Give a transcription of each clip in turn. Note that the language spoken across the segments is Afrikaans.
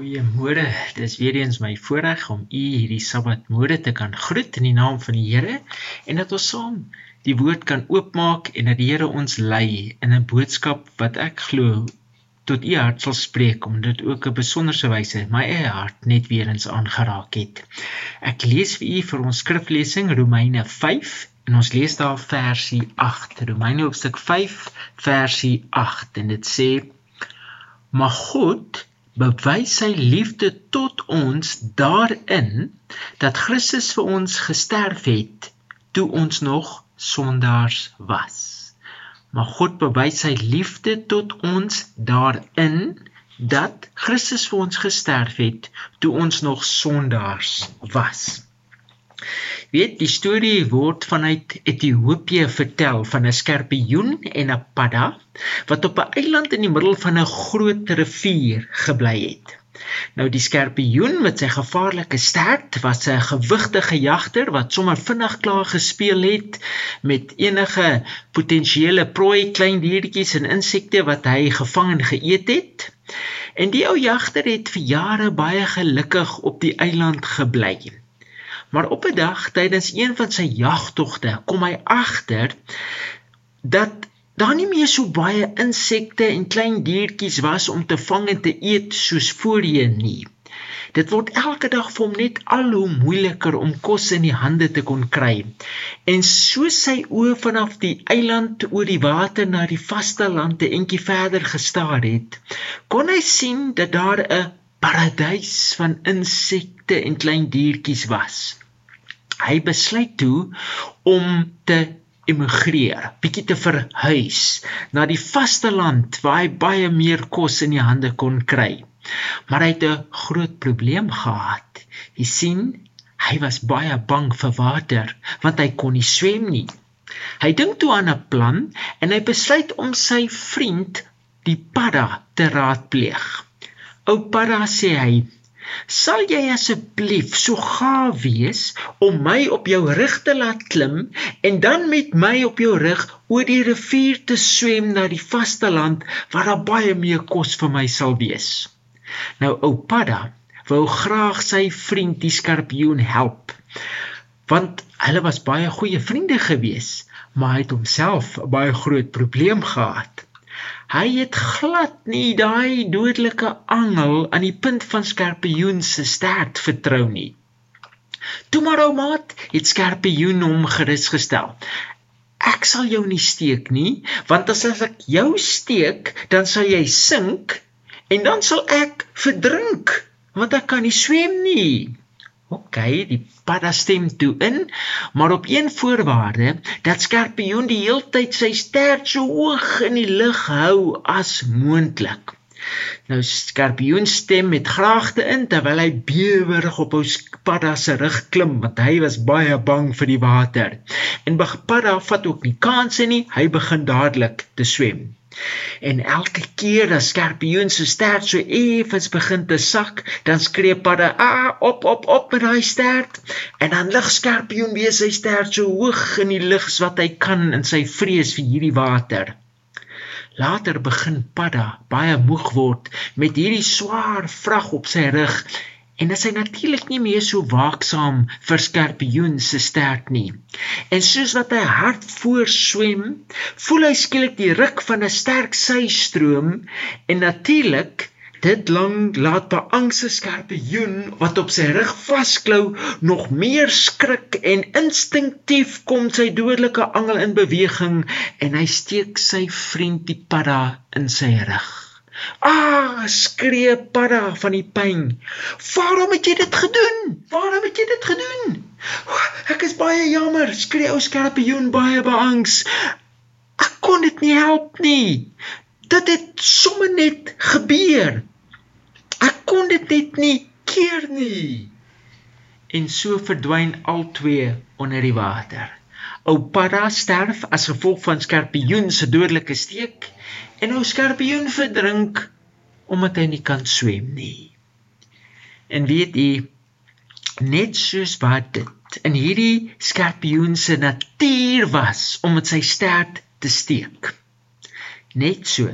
Goeiemôre. Dis weer eens my voorreg om u hierdie Sabbatmôre te kan groet in die naam van die Here en dat ons saam die woord kan oopmaak en dat die Here ons lei in 'n boodskap wat ek glo tot u hart sal spreek om dit ook 'n besonderse wyse my eie hart net weer eens aangeraak het. Ek lees vir u vir ons skriflesing Romeine 5 en ons lees daar versie 8. Romeine hoofstuk 5 versie 8 en dit sê: Maar God bewys sy liefde tot ons daarin dat Christus vir ons gesterf het toe ons nog sondaars was. Maar God bewys sy liefde tot ons daarin dat Christus vir ons gesterf het toe ons nog sondaars was weet die storie word vanuit Ethiopië vertel van 'n skorpioen en 'n padda wat op 'n eiland in die middel van 'n groot rivier gebly het. Nou die skorpioen met sy gevaarlike stert was 'n gewigtige jagter wat sommer vinnig klaar gespeel het met enige potensiële prooi, klein diertjies en insekte wat hy gevang en geëet het. En die ou jagter het vir jare baie gelukkig op die eiland gebly. Maar op 'n dag tydens een van sy jagtogte kom hy agter dat daar nie meer so baie insekte en klein diertjies was om te vang en te eet soos voorheen nie. Dit word elke dag vir hom net al hoe moeiliker om kos in die hande te kon kry. En soos sy oë vanaf die eiland oor die water na die vasteland 'n entjie verder gestaar het, kon hy sien dat daar 'n paradys van insekte en klein diertjies was hy besluit toe om te emigreer, bietjie te verhuis na die vasteland waar hy baie meer kos in die hande kon kry. Maar hy het 'n groot probleem gehad. Jy sien, hy was baie bang vir water want hy kon nie swem nie. Hy dink toe aan 'n plan en hy besluit om sy vriend die padda te raadpleeg. Ou padda sê hy Sal jy asseblief so gaaf wees om my op jou rug te laat klim en dan met my op jou rug oor die rivier te swem na die vasteland waar daar baie meer kos vir my sal wees. Nou oupada wou graag sy vriend die skorpioen help want hulle was baie goeie vriende gewees, maar hy het homself baie groot probleem gehad. Hy het glad nie daai dodelike angel aan die punt van skorpioen se stert vertrou nie. Toe maar ou maat, het skorpioen hom gerus gestel. Ek sal jou nie steek nie, want as ek jou steek, dan sal jy sink en dan sal ek verdrink, want ek kan nie swem nie. OK, die padda stem toe in, maar op een voorwaarde dat Skorpioen die heeltyd sy stert so hoog in die lug hou as moontlik. Nou Skorpioen stem met graagte in terwyl hy bewerig op ou padda se rug klim want hy was baie bang vir die water. En padda vat ook nie kanse nie, hy begin dadelik te swem. En elke keer as skorpioen se stert so effens begin te sak, dan skree padda ah op op op met daai stert en dan lig skorpioen weer sy stert so hoog in die lug wat hy kan in sy vrees vir hierdie water. Later begin padda baie moeg word met hierdie swaar vrag op sy rug en is hy natuurlik nie meer so waaksaam vir skorpioen se stert nie. En soos wat hy hard voorswem, voel hy skielik die ruk van 'n sterk systroom en natuurlik dit lang laat beangse skorpioen wat op sy rug vasklou nog meer skrik en instinktief kom sy dodelike angel in beweging en hy steek sy vriend die padda in sy rug. Ah, skree padda van die pyn. Waarom het jy dit gedoen? Waarom het jy dit gedoen? Ek is baie jammer, skree ou skorpioen baie beangs. Ek kon dit nie help nie. Dit het sommer net gebeur. Ek kon dit net nie keer nie. En so verdwyn al twee onder die water. Ou padda sterf as gevolg van skorpioen se dodelike steek en ou skorpioen verdrink omdat hy nie kan swem nie. En weet jy net soos wat dit in hierdie skorpioen se natuur was om met sy stert te steek. net so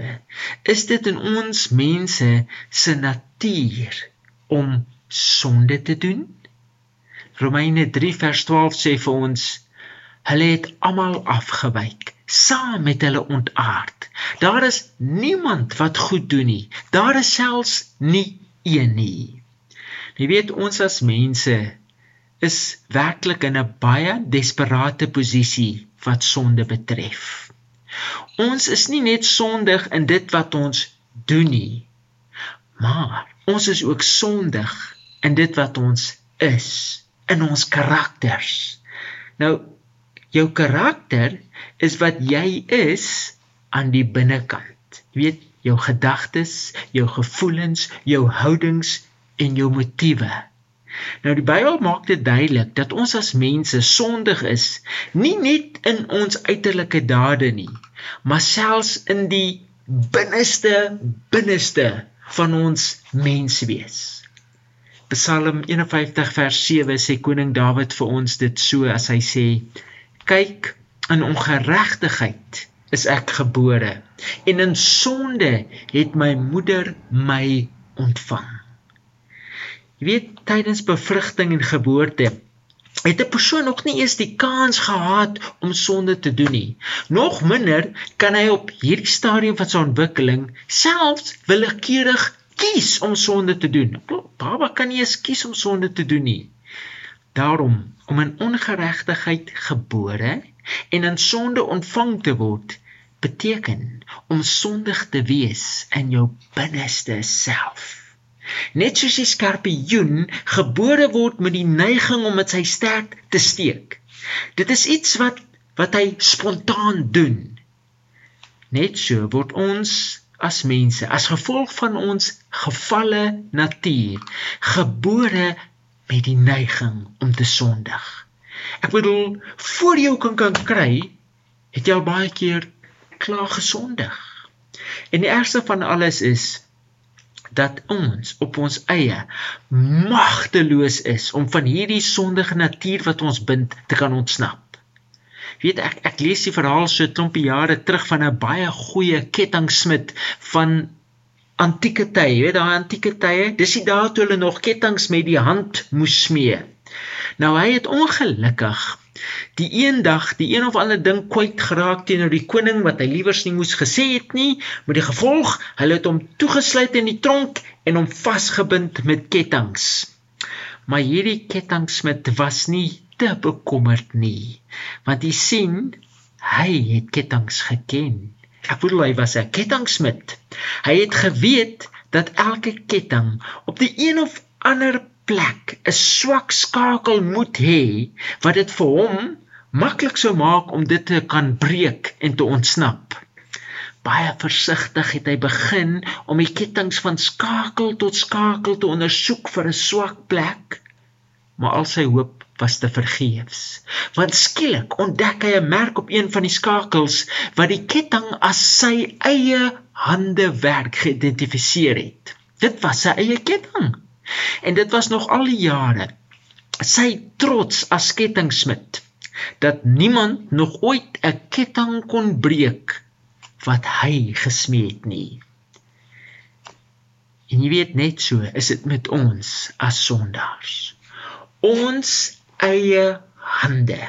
is dit in ons mense se natuur om sonde te doen. Romeine 3 vers 12 sê vir ons hulle het almal afgewyk, saam met hulle ontaard. Daar is niemand wat goed doen nie. Daar is selfs nie een nie. Jy weet ons as mense is werklik in 'n baie desperate posisie wat sonde betref. Ons is nie net sondig in dit wat ons doen nie, maar ons is ook sondig in dit wat ons is, in ons karakters. Nou jou karakter is wat jy is aan die binnekant. Jy weet jou gedagtes, jou gevoelens, jou houdings en jou motiewe. Nou die Bybel maak dit duidelik dat ons as mense sondig is, nie net in ons uiterlike dade nie, maar selfs in die binneste binneste van ons menswees. Psalm 51 vers 7 sê koning Dawid vir ons dit so as hy sê: "Kyk, in ongeregtigheid is ek gebore en in sonde het my moeder my ontvang." Jy weet tydens bevrugting en geboorte het 'n persoon nog nie eens die kans gehad om sonde te doen nie. Nog minder kan hy op hierdie stadium van sy ontwikkeling selfs willekeurig kies om sonde te doen. Baba kan nie eens kies om sonde te doen nie. Daarom om in ongeregtigheid gebore en in sonde ontvang te word beteken om sondig te wees in jou binneste self. Net soos die skorpioen gebore word met die neiging om met sy stert te steek. Dit is iets wat wat hy spontaan doen. Net so word ons as mense as gevolg van ons gefalle natuur gebore met die neiging om te sondig. Ek bedoel, voor jy kan kan kry, het jy al baie keer klaar gesondig. En die ergste van alles is dat ons op ons eie magteloos is om van hierdie sondige natuur wat ons bind te kan ontsnap. Weet ek ek lees die verhaal so 'n klompie jare terug van 'n baie goeie kettingsmid van antieke tye, weet daai antieke tye, dis die dae toe hulle nog kettinge met die hand moes smee. Nou hy het ongelukkig die eendag die een of ander ding kwyt geraak teenoor die koning wat hy liewers nie moes gesê het nie met die gevolg hulle het hom toegesluit in die tronk en hom vasgebind met kettinge. Maar hierdie kettingsmid was nie te bekommerd nie want hy sien hy het kettinge geken. Ek bedoel hy was 'n kettingsmid. Hy het geweet dat elke ketting op die een of ander plek 'n swak skakel moet hê wat dit vir hom maklik sou maak om dit te kan breek en te ontsnap. Baie versigtig het hy begin om die kettinge van skakel tot skakel te ondersoek vir 'n swak plek, maar al sy hoop was te vergeefs. Want skielik ontdek hy 'n merk op een van die skakels wat die ketting as sy eie hande werk geïdentifiseer het. Dit was sy eie ketting. En dit was nog al die jare sy trots as kettingsmid dat niemand nog ooit 'n ketting kon breek wat hy gesmee het nie. En jy weet net so is dit met ons as sondaars. Ons eie hande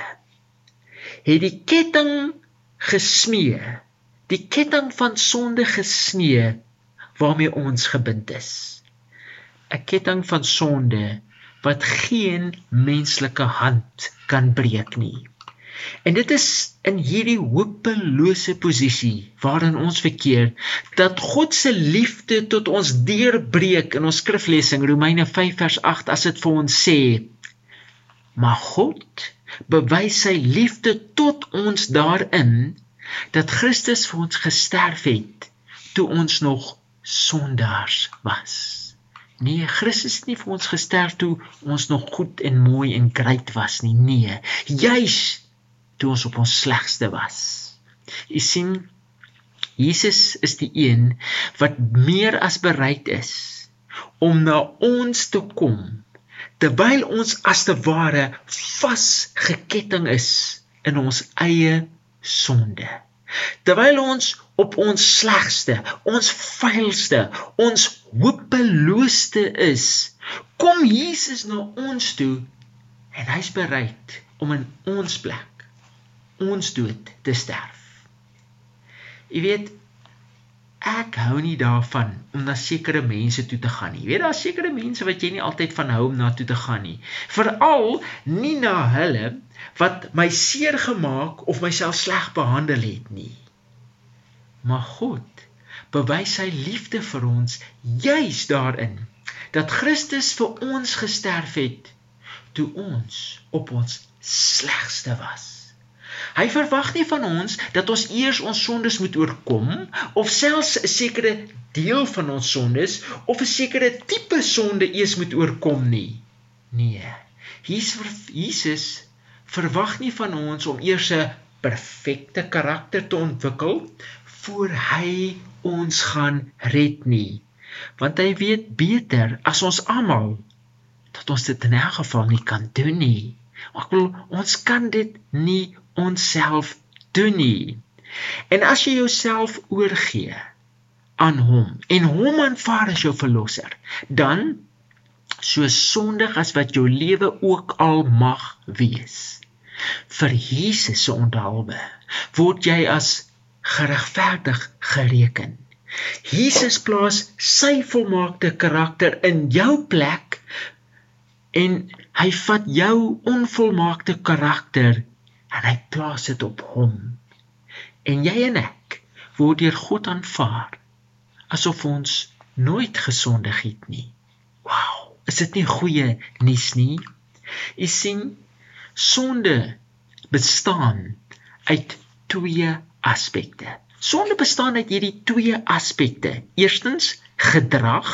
het die ketting gesmee, die ketting van sonde gesmee waarmee ons gebind is. 'n ketting van sonde wat geen menslike hand kan breek nie. En dit is in hierdie hopelose posisie waarin ons verkeer dat God se liefde tot ons deurbreek in ons skriflesing Romeine 5 vers 8 as dit vir ons sê maar God bewys sy liefde tot ons daarin dat Christus vir ons gesterf het toe ons nog sondaars was. Nee, Christus het nie vir ons gesterf toe ons nog goed en mooi en great was nie. Nee, juis toe ons op ons slegste was. U sien, Jesus is die een wat meer as bereid is om na ons te kom terwyl ons as te ware vasgeketting is in ons eie sonde. Terwyl ons op ons slegste, ons vuilste, ons hopelooste is, kom Jesus na ons toe en hy's bereid om in ons plek ons dood te sterf. Jy weet ek hou nie daarvan om na sekere mense toe te gaan nie. Jy weet daar's sekere mense wat jy nie altyd van hou om na toe te gaan nie. Veral nie na hulle wat my seer gemaak of myself sleg behandel het nie. Maar God bewys sy liefde vir ons juis daarin dat Christus vir ons gesterf het toe ons op ons slegste was. Hy verwag nie van ons dat ons eers ons sondes moet oorkom of selfs 'n sekere deel van ons sondes of 'n sekere tipe sonde eers moet oorkom nie. Nee. Jesus verwag nie van ons om eers 'n perfekte karakter te ontwikkel voor hy ons gaan red nie. Want hy weet beter as ons almal dat ons dit in elk geval nie kan doen nie. Ek wil ons kan dit nie onsself doen nie. En as jy jouself oorgee aan hom en hom aanvaar as jou verlosser, dan so sondig as wat jou lewe ook al mag wees. Vir Jesus se onthaalwe word jy as geregverdig gereken. Jesus plaas sy volmaakte karakter in jou plek en hy vat jou onvolmaakte karakter en hy plaas dit op hom. En jy en ek word deur God aanvaar asof ons nooit gesondig het nie. Wow, is dit nie goeie nuus nie? Jy sien, sonde bestaan uit twee aspekte. Sonde bestaan uit hierdie twee aspekte. Eerstens gedrag,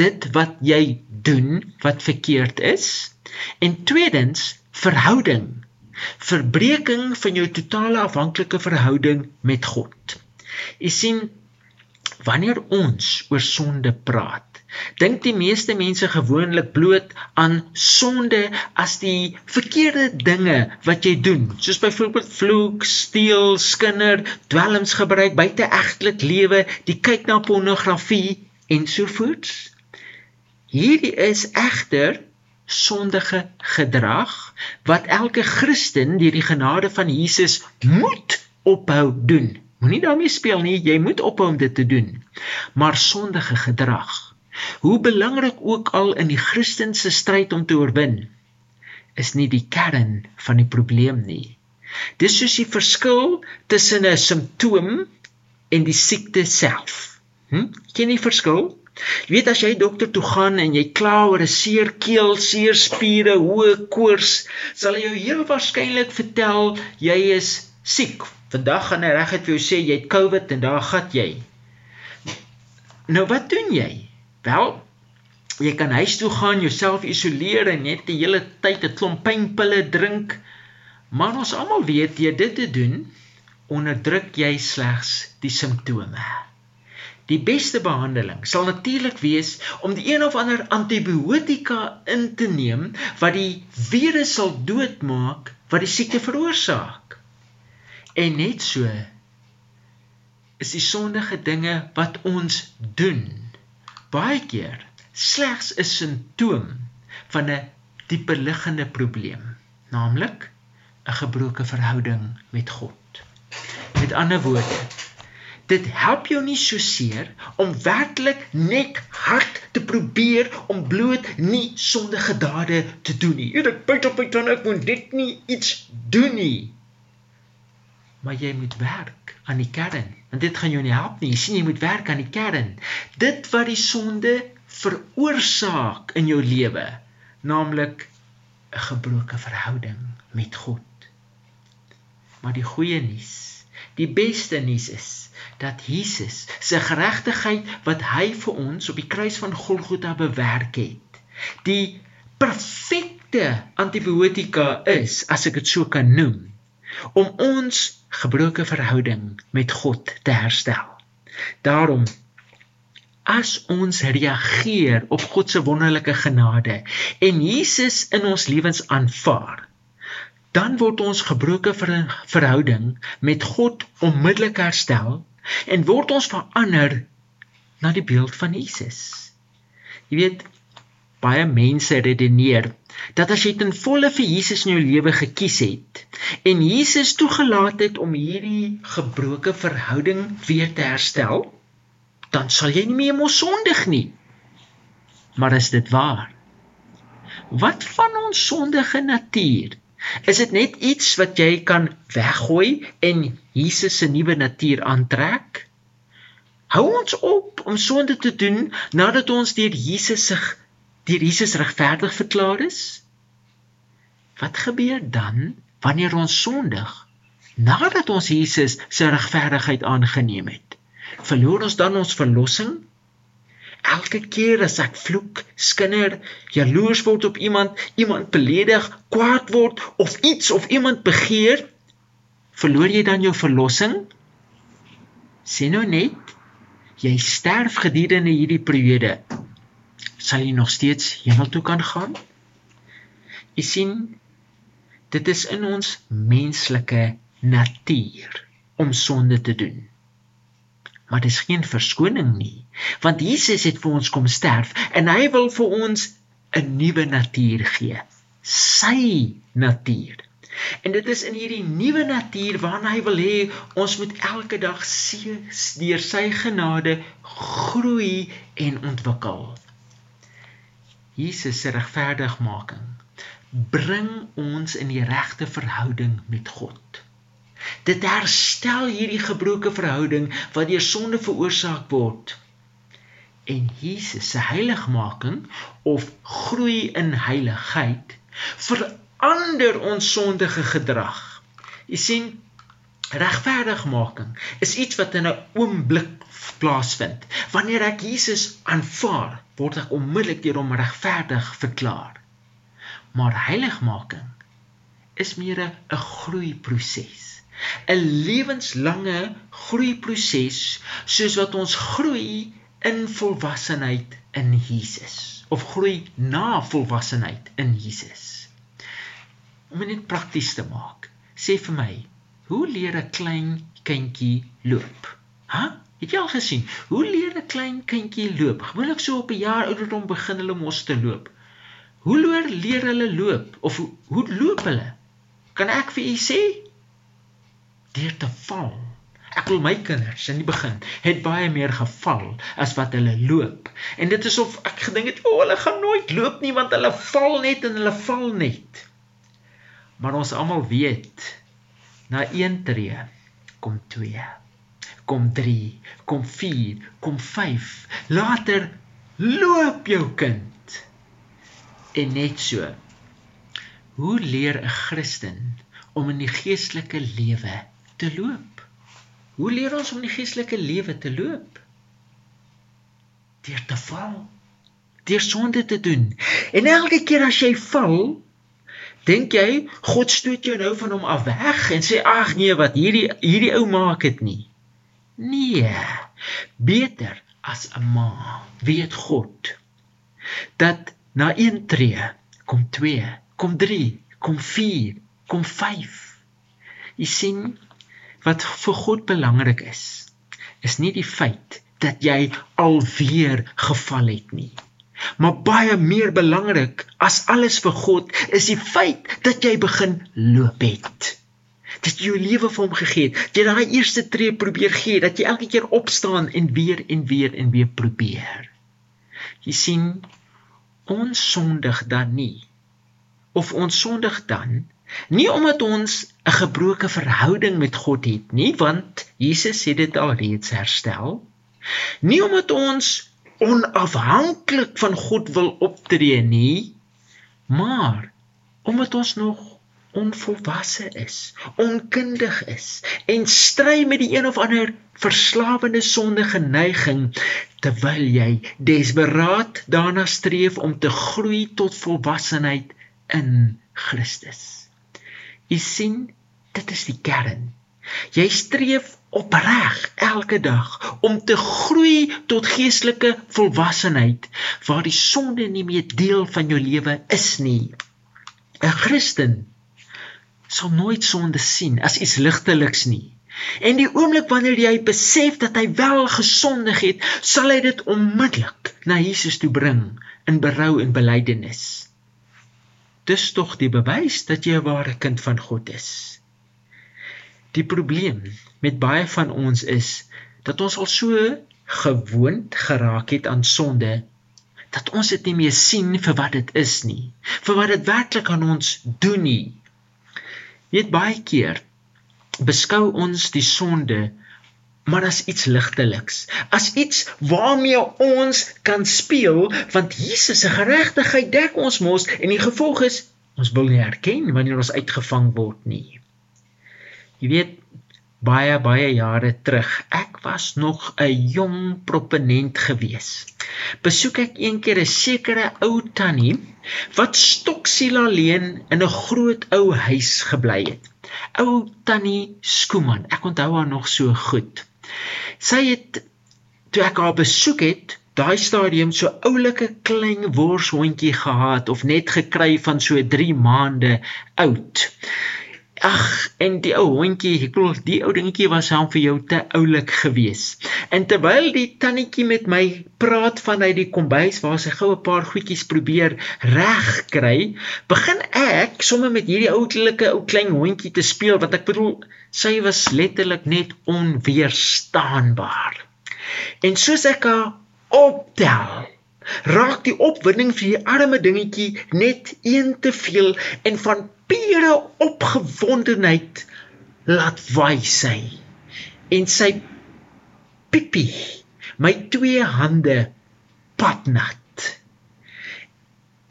dit wat jy doen wat verkeerd is, en tweedens verhouding, verbreeking van jou totale afhanklike verhouding met God. Jy sien wanneer ons oor sonde praat, dink die meeste mense gewoonlik bloot aan sonde as die verkeerde dinge wat jy doen, soos byvoorbeeld vloek, steel, skinder, dwelms gebruik, buiteegtelik lewe, die kyk na pornografie en so voort. Hierdie is egter sondige gedrag wat elke Christen deur die genade van Jesus moet ophou doen. Moenie daarmee speel nie, jy moet ophou om dit te doen. Maar sondige gedrag Hoe belangrik ook al in die Christelike stryd om te oorwin, is nie die kern van die probleem nie. Dis soos die verskil tussen 'n simptoom en die siekte self. Hm? Ken jy die verskil? Jy weet as jy dokter toe gaan en jy kla oor 'n seer keel, seer spiere, hoë koors, sal hy jou heel waarskynlik vertel jy is siek. Vandag gaan hy reguit vir jou sê jy het COVID en daar gaan jy. Nou wat doen jy? Wel, jy kan huis toe gaan, jouself isoleer en net die hele tyd 'n klomp pynpille drink. Maar ons almal weet jy dit te doen, onderdruk jy slegs die simptome. Die beste behandeling sal natuurlik wees om die een of ander antibiotika in te neem wat die virus sal doodmaak wat die siekte veroorsaak. En net so is die sondige dinge wat ons doen baie keer slegs 'n simptoom van 'n dieper liggende probleem, naamlik 'n gebroke verhouding met God. Met ander woorde, dit help jou nie so seer om werklik net hard te probeer om bloot nie sondige dade te doen nie. Ek byt op my tande, ek moet dit nie iets doen nie maar jy moet werk aan die kern. Want dit gaan jou nie help nie. Jy sien jy moet werk aan die kern. Dit wat die sonde veroorsaak in jou lewe, naamlik 'n gebroke verhouding met God. Maar die goeie nuus, die beste nuus is dat Jesus se geregtigheid wat hy vir ons op die kruis van Golgotha bewerk het, die perfekte antibiotika is, as ek dit so kan noem, om ons gebroke verhouding met God te herstel. Daarom as ons reageer op God se wonderlike genade en Jesus in ons lewens aanvaar, dan word ons gebroke verhouding met God onmiddellik herstel en word ons verander na die beeld van Jesus. Jy weet baie mense redeneer dat as jy ten volle vir Jesus in jou lewe gekies het en Jesus toegelaat het om hierdie gebroke verhouding weer te herstel, dan sal jy nie meer mos sondig nie. Maar is dit waar? Wat van ons sondige natuur? Is dit net iets wat jy kan weggooi en Jesus se nuwe natuur aantrek? Hou ons op om sonde te doen nadat ons deur Jesus se deur Jesus regverdig verklaar is? Wat gebeur dan wanneer ons sondig nadat ons Jesus se regverdigheid aangeneem het? Verloor ons dan ons verlossing? Elke keer as ek vloek, skinder, jaloers word op iemand, iemand beledig, kwaad word of iets of iemand begeer, verloor jy dan jou verlossing? Sê nou net, jy sterf gedurende hierdie periode. Sal jy nog steeds hemel toe kan gaan? Jy sien, dit is in ons menslike natuur om sonde te doen. Maar dis geen verskoning nie want Jesus het vir ons kom sterf en hy wil vir ons 'n nuwe natuur gee sy natuur. En dit is in hierdie nuwe natuur waarna hy wil hê ons moet elke dag deur sy genade groei en ontwikkel Jesus se regverdigmaking bring ons in die regte verhouding met God Dit herstel hierdie gebroke verhouding wat deur sonde veroorsaak word. En Jesus se heiligmaking of groei in heiligheid verander ons sondige gedrag. Jy sien regverdigmaking is iets wat in 'n oomblik plaasvind. Wanneer ek Jesus aanvaar, word ek onmiddellik deur hom regverdig verklaar. Maar heiligmaking is meer 'n groeiproses. 'n lewenslange groeiproses soos wat ons groei in volwassenheid in Jesus of groei na volwassenheid in Jesus. Om dit prakties te maak, sê vir my, hoe leer 'n klein kindjie loop? Ha? Het jy al gesien hoe leer 'n klein kindjie loop? Gewoonlik so op 'n jaar ouderdom begin hulle mos te loop. Hoe leer hulle loop of hoe, hoe loop hulle? Kan ek vir u sê? deur te val. Ek wil my kinders in die begin het baie meer geval as wat hulle loop. En dit is of ek gedink het, "O, oh, hulle gaan nooit loop nie want hulle val net en hulle val net." Maar ons almal weet, na 1 tree kom 2. Kom 3, kom 4, kom 5. Later loop jou kind. En net so. Hoe leer 'n Christen om in die geestelike lewe te loop. Hoe leer ons om die geestelike lewe te loop? Deur te val. Deur sonde te doen. En elke keer as jy val, dink jy God stoot jou nou van hom af weg en sê ag nee, wat hierdie hierdie ou maak dit nie. Nee. Beter as 'n ma weet God dat na een tree kom 2, kom 3, kom 4, kom 5. Jy sien, wat vir God belangrik is, is nie die feit dat jy alweer geval het nie. Maar baie meer belangrik as alles vir God is die feit dat jy begin loop het. Dat jy jou lewe vir hom gegee het. Jy daai eerste tree probeer gee dat jy elke keer opstaan en weer en weer en weer probeer. Jy sien ons sondig dan nie. Of ons sondig dan Nie omdat ons 'n gebroke verhouding met God het nie, want Jesus het dit al reeds herstel. Nie omdat ons onafhanklik van God wil optree nie, maar omdat ons nog onvolwasse is, onkundig is en stry met die een of ander verslawende sondige neiging terwyl jy desperaat daarna streef om te groei tot volwassenheid in Christus. Jy sien, dit is die kern. Jy streef opreg elke dag om te groei tot geestelike volwassenheid waar die sonde nie meer deel van jou lewe is nie. 'n Christen sal nooit sonde sien as iets ligteliks nie. En die oomblik wanneer jy besef dat hy wel gesondig het, sal hy dit onmiddellik na Jesus toe bring in berou en belydenis. Dis tog die bewys dat jy 'n ware kind van God is. Die probleem met baie van ons is dat ons al so gewoond geraak het aan sonde dat ons dit nie meer sien vir wat dit is nie, vir wat dit werklik aan ons doen nie. Weet baie keer beskou ons die sonde maar as iets ligteliks, as iets waarmee ons kan speel want Jesus se geregtigheid dek ons mos en die gevolg is ons wil nie erken wanneer ons uitgevang word nie. Jy weet baie baie jare terug, ek was nog 'n jong proponent gewees. Besoek ek eendag 'n sekere ou tannie wat stoksiel alleen in 'n groot ou huis gebly het. Ou tannie Skooman, ek onthou haar nog so goed. Sy het toe ek haar besoek het, daai stadium so oulike klein worshondjie gehad of net gekry van so 3 maande oud. Ag, en die ou hondjie, ek bedoel die ou dingetjie was hom vir jou te oulik gewees. En terwyl die tannetjie met my praat vanuit die kombuis waar sy gou 'n paar goedjies probeer regkry, begin ek sommer met hierdie outelike ou klein hondjie te speel wat ek bedoel sy was letterlik net onweerstaanbaar. En soos ek haar optel raak die opwinding vir die arme dingetjie net een te veel en van pure opgewondenheid laat waai sy. En sy pipi my twee hande patnat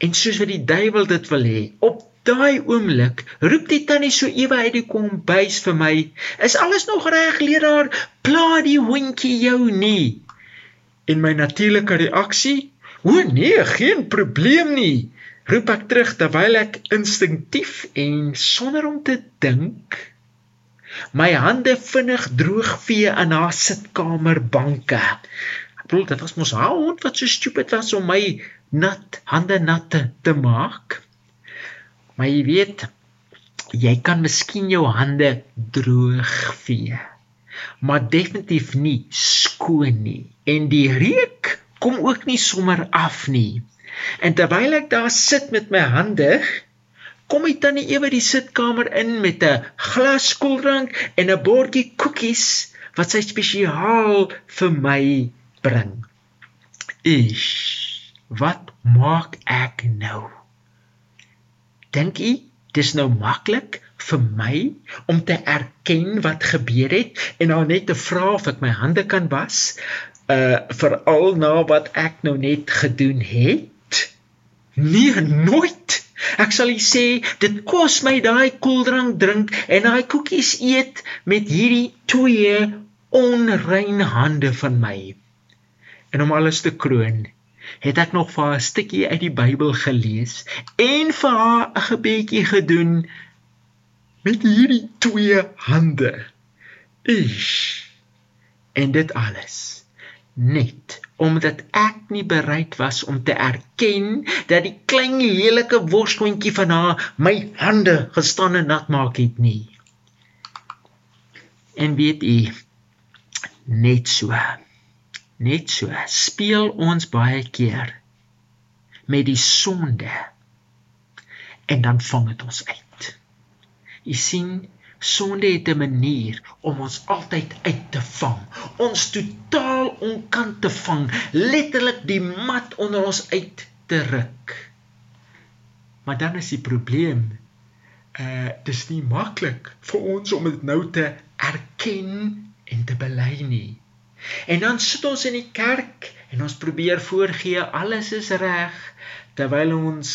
en soos wat die duiwel dit wil hê op daai oomblik roep die tannie so ewe uit die kombuis vir my is alles nog reg leraar? Pla die hondjie jou nie. En my natuurlike reaksie O nee, geen probleem nie, roep ek terug terwyl ek instinktief en sonder om te dink my hande vinnig droog vee in haar sitkamerbanke. Ek bedoel dit was mos haar hond wat so stupid was om my nat hande nat te, te maak. Maar jy weet, jy kan miskien jou hande droog vee, maar definitief nie skoon nie. En die reuk kom ook nie sommer af nie. En terwyl ek daar sit met my hande, kom hy tannie ewe die sitkamer in met 'n glas koeldrank en 'n bordjie koekies wat sy spesiaal vir my bring. Ish, wat maak ek nou? Dink u dis nou maklik vir my om te erken wat gebeur het en dan net te vra of ek my hande kan was? Uh veral na wat ek nou net gedoen het? Nee, nooit. Ek sal u sê dit kos my daai koeldrank drink en daai koekies eet met hierdie twee onrein hande van my. En om alles te kroon, het ek nog vir 'n stukkie uit die Bybel gelees en vir haar 'n gebedjie gedoen met hierdie twee hande. Ish. En dit alles net omdat ek nie bereid was om te erken dat die klein lelike worshondjie van haar my hande gestaan en nat maak het nie. En weet u net so net so speel ons baie keer met die sonde en dan vang dit ons uit. U sien Sonde het 'n manier om ons altyd uit te vang. Ons totaal onkant te vang, letterlik die mat onder ons uit te ruk. Maar dan is die probleem, uh dis nie maklik vir ons om dit nou te erken en te bely nie. En dan sit ons in die kerk en ons probeer voorgee alles is reg terwyl ons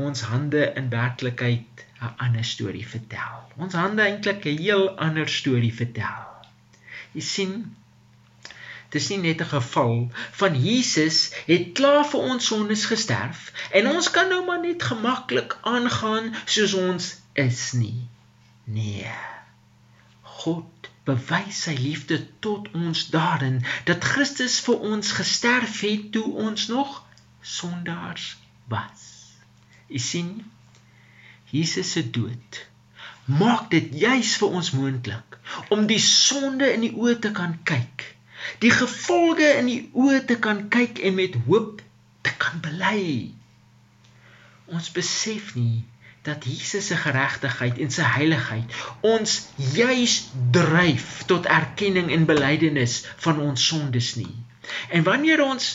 ons hande in werklikheid 'n ander storie vertel. Ons hande eintlik 'n heel ander storie vertel. Jy sien, dit is nie net 'n geval van Jesus het klaar vir ons sondes gesterf en ons kan nou maar net gemaklik aangaan soos ons is nie. Nee. God bewys sy liefde tot ons daarin dat Christus vir ons gesterf het toe ons nog sondaars was. Jy sien, Jesus se dood maak dit juis vir ons moontlik om die sonde in die oë te kan kyk. Die gevolge in die oë te kan kyk en met hoop te kan bely. Ons besef nie dat Jesus se geregtigheid en sy heiligheid ons juis dryf tot erkenning en belydenis van ons sondes nie. En wanneer ons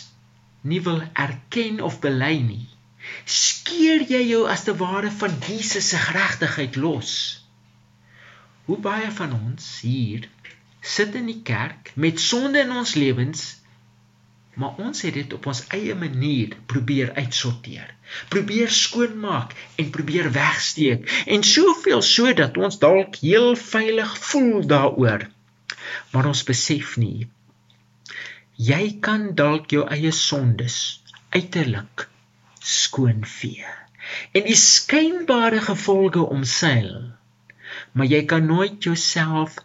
nie wil erken of bely nie, skeer jy jou as te ware van Jesus se geregtigheid los. Hoe baie van ons hier sit in die kerk met sonde in ons lewens, maar ons het dit op ons eie manier probeer uitsorteer, probeer skoonmaak en probeer wegsteek en soveel sodat ons dalk heel veilig voel daaroor. Maar ons besef nie jy kan dalk jou eie sondes uiterlik skoonvee en die skynbare gevolge omseil. Maar jy kan nooit jouself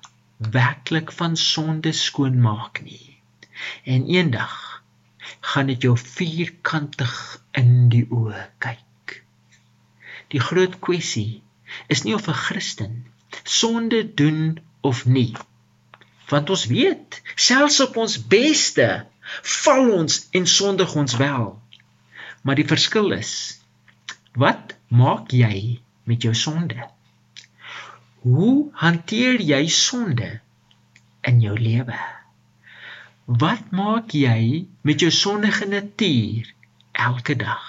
werklik van sonde skoonmaak nie. En eendag gaan dit jou vierkantig in die oë kyk. Die groot kwessie is nie of 'n Christen sonde doen of nie. Want ons weet selfs op ons beste val ons en sondig ons wel Maar die verskil is wat maak jy met jou sonde? Hoe hanteer jy sonde in jou lewe? Wat maak jy met jou sondige natuur elke dag?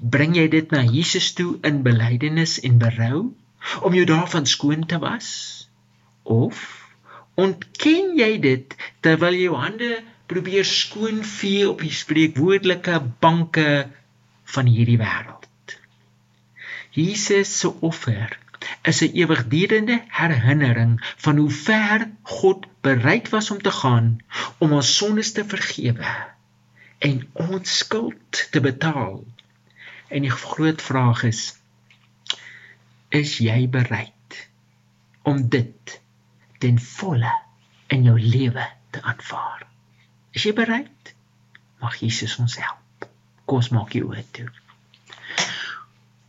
Bring jy dit na Jesus toe in belydenis en berou om jou daarvan skoon te was? Of ontken jy dit terwyl jy jou hande probeer skoonvee op die spreekwoordelike banke van hierdie wêreld. Jesus se offer is 'n ewigdurende herinnering van hoe ver God bereid was om te gaan om ons sondes te vergewe en ons skuld te betaal. En die groot vraag is: is jy bereid om dit ten volle in jou lewe te aanvaar? Is jy bereid? Mag Jesus ons help. Kom ons maak die oë toe.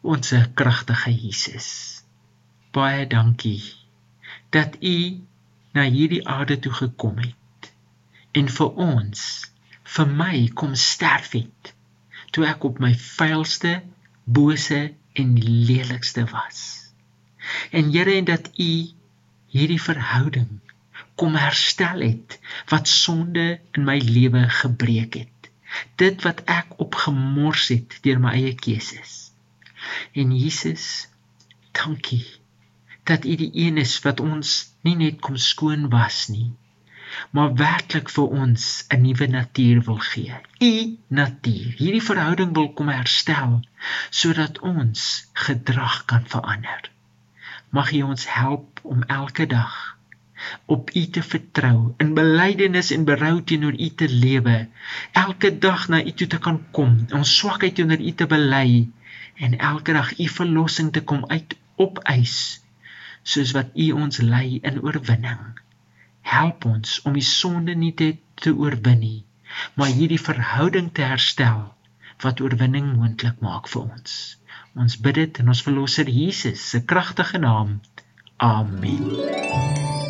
Onse kragtige Jesus. Baie dankie dat U na hierdie aarde toe gekom het en vir ons, vir my kom sterf het toe ek op my vuilste, bose en lelikste was. En Here en dat U hierdie verhouding kom herstel het wat sonde in my lewe gebreek het. Dit wat ek opgemors het deur my eie keuses. En Jesus, dankie dat U die een is wat ons nie net kom skoon was nie, maar werklik vir ons 'n nuwe natuur wil gee. U natuur, hierdie verhouding wil kom herstel sodat ons gedrag kan verander. Mag U ons help om elke dag op U te vertrou, in belydenis en berou teenoor U te lewe, elke dag na U toe te kan kom, ons swakheid teenoor U te bely en elke dag U verlossing te kom uit opeis, soos wat U ons lei in oorwinning. Help ons om die sonde nie te, te oorwin nie, maar hierdie verhouding te herstel wat oorwinning moontlik maak vir ons. Ons bid dit in ons verlosser Jesus se kragtige naam. Amen.